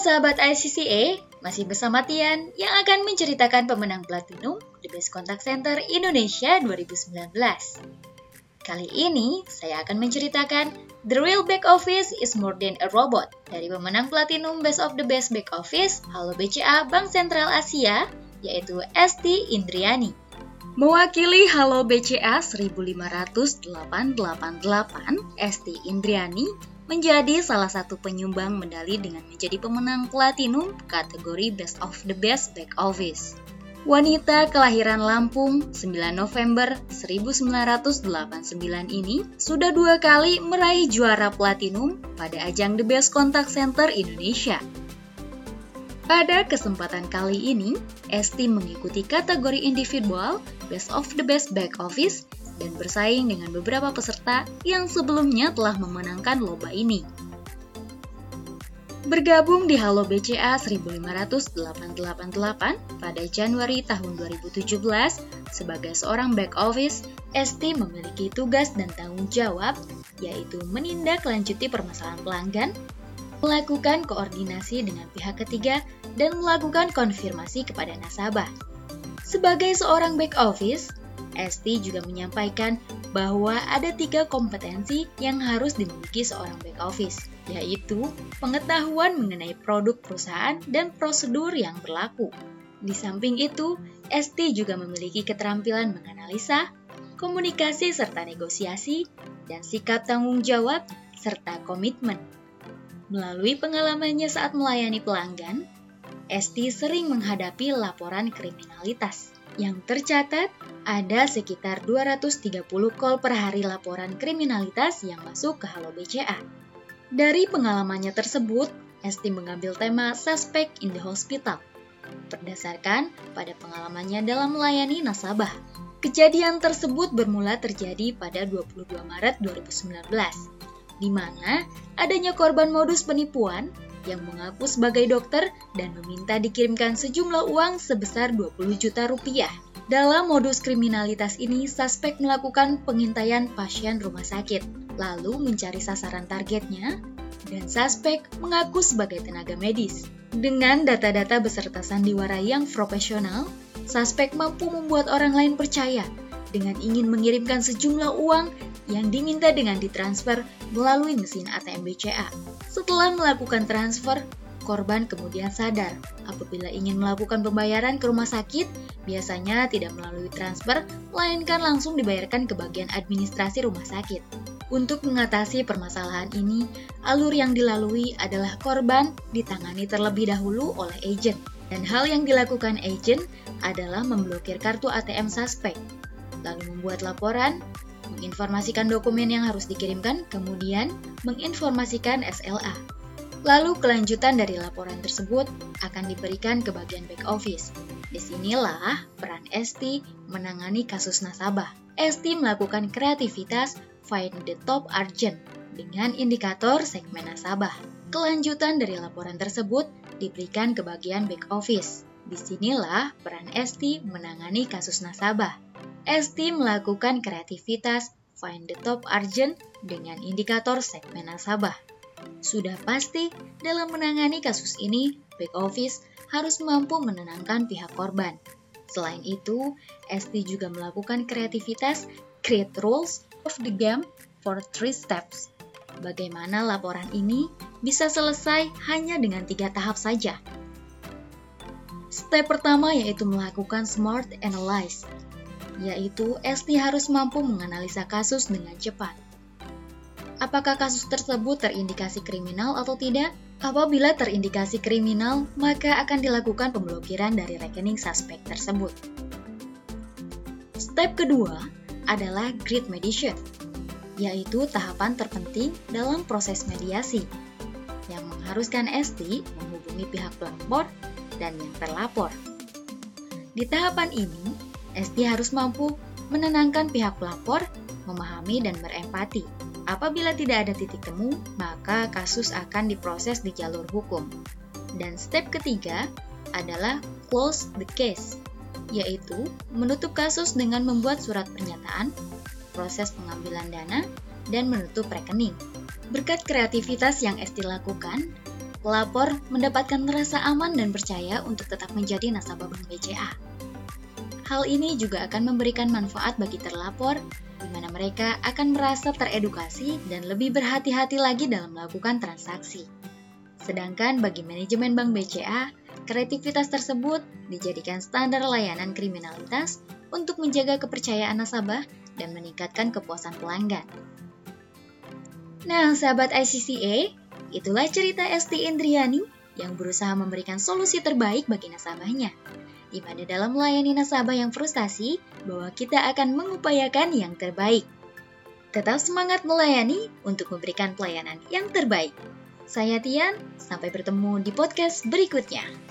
sahabat ICCA, masih bersama Tian yang akan menceritakan pemenang Platinum The Best Contact Center Indonesia 2019. Kali ini, saya akan menceritakan The Real Back Office is More Than a Robot dari pemenang Platinum Best of the Best Back Office Halo BCA Bank Sentral Asia, yaitu Esti Indriani. Mewakili Halo BCA 15888, Esti Indriani menjadi salah satu penyumbang medali dengan menjadi pemenang platinum kategori Best of the Best Back Office. Wanita kelahiran Lampung 9 November 1989 ini sudah dua kali meraih juara platinum pada ajang The Best Contact Center Indonesia. Pada kesempatan kali ini, Esti mengikuti kategori individual Best of the Best Back Office dan bersaing dengan beberapa peserta yang sebelumnya telah memenangkan lomba ini. Bergabung di Halo BCA 15888 pada Januari tahun 2017 sebagai seorang back office, Esti memiliki tugas dan tanggung jawab yaitu menindaklanjuti permasalahan pelanggan, melakukan koordinasi dengan pihak ketiga, dan melakukan konfirmasi kepada nasabah. Sebagai seorang back office, Esti juga menyampaikan bahwa ada tiga kompetensi yang harus dimiliki seorang back office, yaitu pengetahuan mengenai produk perusahaan dan prosedur yang berlaku. Di samping itu, Esti juga memiliki keterampilan menganalisa, komunikasi serta negosiasi, dan sikap tanggung jawab serta komitmen. Melalui pengalamannya saat melayani pelanggan, Esti sering menghadapi laporan kriminalitas yang tercatat ada sekitar 230 call per hari laporan kriminalitas yang masuk ke Halo BCA. Dari pengalamannya tersebut, Esti mengambil tema Suspect in the Hospital, berdasarkan pada pengalamannya dalam melayani nasabah. Kejadian tersebut bermula terjadi pada 22 Maret 2019, di mana adanya korban modus penipuan yang mengaku sebagai dokter dan meminta dikirimkan sejumlah uang sebesar 20 juta rupiah. Dalam modus kriminalitas ini, suspek melakukan pengintaian pasien rumah sakit, lalu mencari sasaran targetnya, dan suspek mengaku sebagai tenaga medis. Dengan data-data beserta sandiwara yang profesional, suspek mampu membuat orang lain percaya dengan ingin mengirimkan sejumlah uang yang diminta dengan ditransfer melalui mesin ATM BCA. Setelah melakukan transfer, korban kemudian sadar apabila ingin melakukan pembayaran ke rumah sakit, biasanya tidak melalui transfer, melainkan langsung dibayarkan ke bagian administrasi rumah sakit. Untuk mengatasi permasalahan ini, alur yang dilalui adalah korban ditangani terlebih dahulu oleh agent. Dan hal yang dilakukan agent adalah memblokir kartu ATM suspek, lalu membuat laporan, menginformasikan dokumen yang harus dikirimkan, kemudian menginformasikan SLA. Lalu kelanjutan dari laporan tersebut akan diberikan ke bagian back office. Di sinilah peran Esti menangani kasus nasabah. Esti melakukan kreativitas find the top urgent dengan indikator segmen nasabah. Kelanjutan dari laporan tersebut diberikan ke bagian back office. Di sinilah peran Esti menangani kasus nasabah. Esti melakukan kreativitas Find the Top Urgent dengan indikator segmen nasabah. Sudah pasti, dalam menangani kasus ini, back office harus mampu menenangkan pihak korban. Selain itu, Esti juga melakukan kreativitas create rules of the game for three steps. Bagaimana laporan ini bisa selesai hanya dengan tiga tahap saja. Step pertama yaitu melakukan smart analyze, yaitu Esti harus mampu menganalisa kasus dengan cepat. Apakah kasus tersebut terindikasi kriminal atau tidak? Apabila terindikasi kriminal, maka akan dilakukan pemblokiran dari rekening suspek tersebut. Step kedua adalah grid mediation, yaitu tahapan terpenting dalam proses mediasi yang mengharuskan Esti menghubungi pihak pelapor dan yang terlapor. Di tahapan ini, Esti harus mampu menenangkan pihak pelapor, memahami dan berempati. Apabila tidak ada titik temu, maka kasus akan diproses di jalur hukum. Dan step ketiga adalah close the case, yaitu menutup kasus dengan membuat surat pernyataan, proses pengambilan dana, dan menutup rekening. Berkat kreativitas yang Esti lakukan, pelapor mendapatkan rasa aman dan percaya untuk tetap menjadi nasabah Bank BCA. Hal ini juga akan memberikan manfaat bagi terlapor, di mana mereka akan merasa teredukasi dan lebih berhati-hati lagi dalam melakukan transaksi. Sedangkan bagi manajemen Bank BCA, kreativitas tersebut dijadikan standar layanan kriminalitas untuk menjaga kepercayaan nasabah dan meningkatkan kepuasan pelanggan. Nah, sahabat ICCA, itulah cerita ST Indriani yang berusaha memberikan solusi terbaik bagi nasabahnya. Di mana dalam melayani nasabah yang frustasi, bahwa kita akan mengupayakan yang terbaik. Tetap semangat melayani untuk memberikan pelayanan yang terbaik. Saya Tian, sampai bertemu di podcast berikutnya.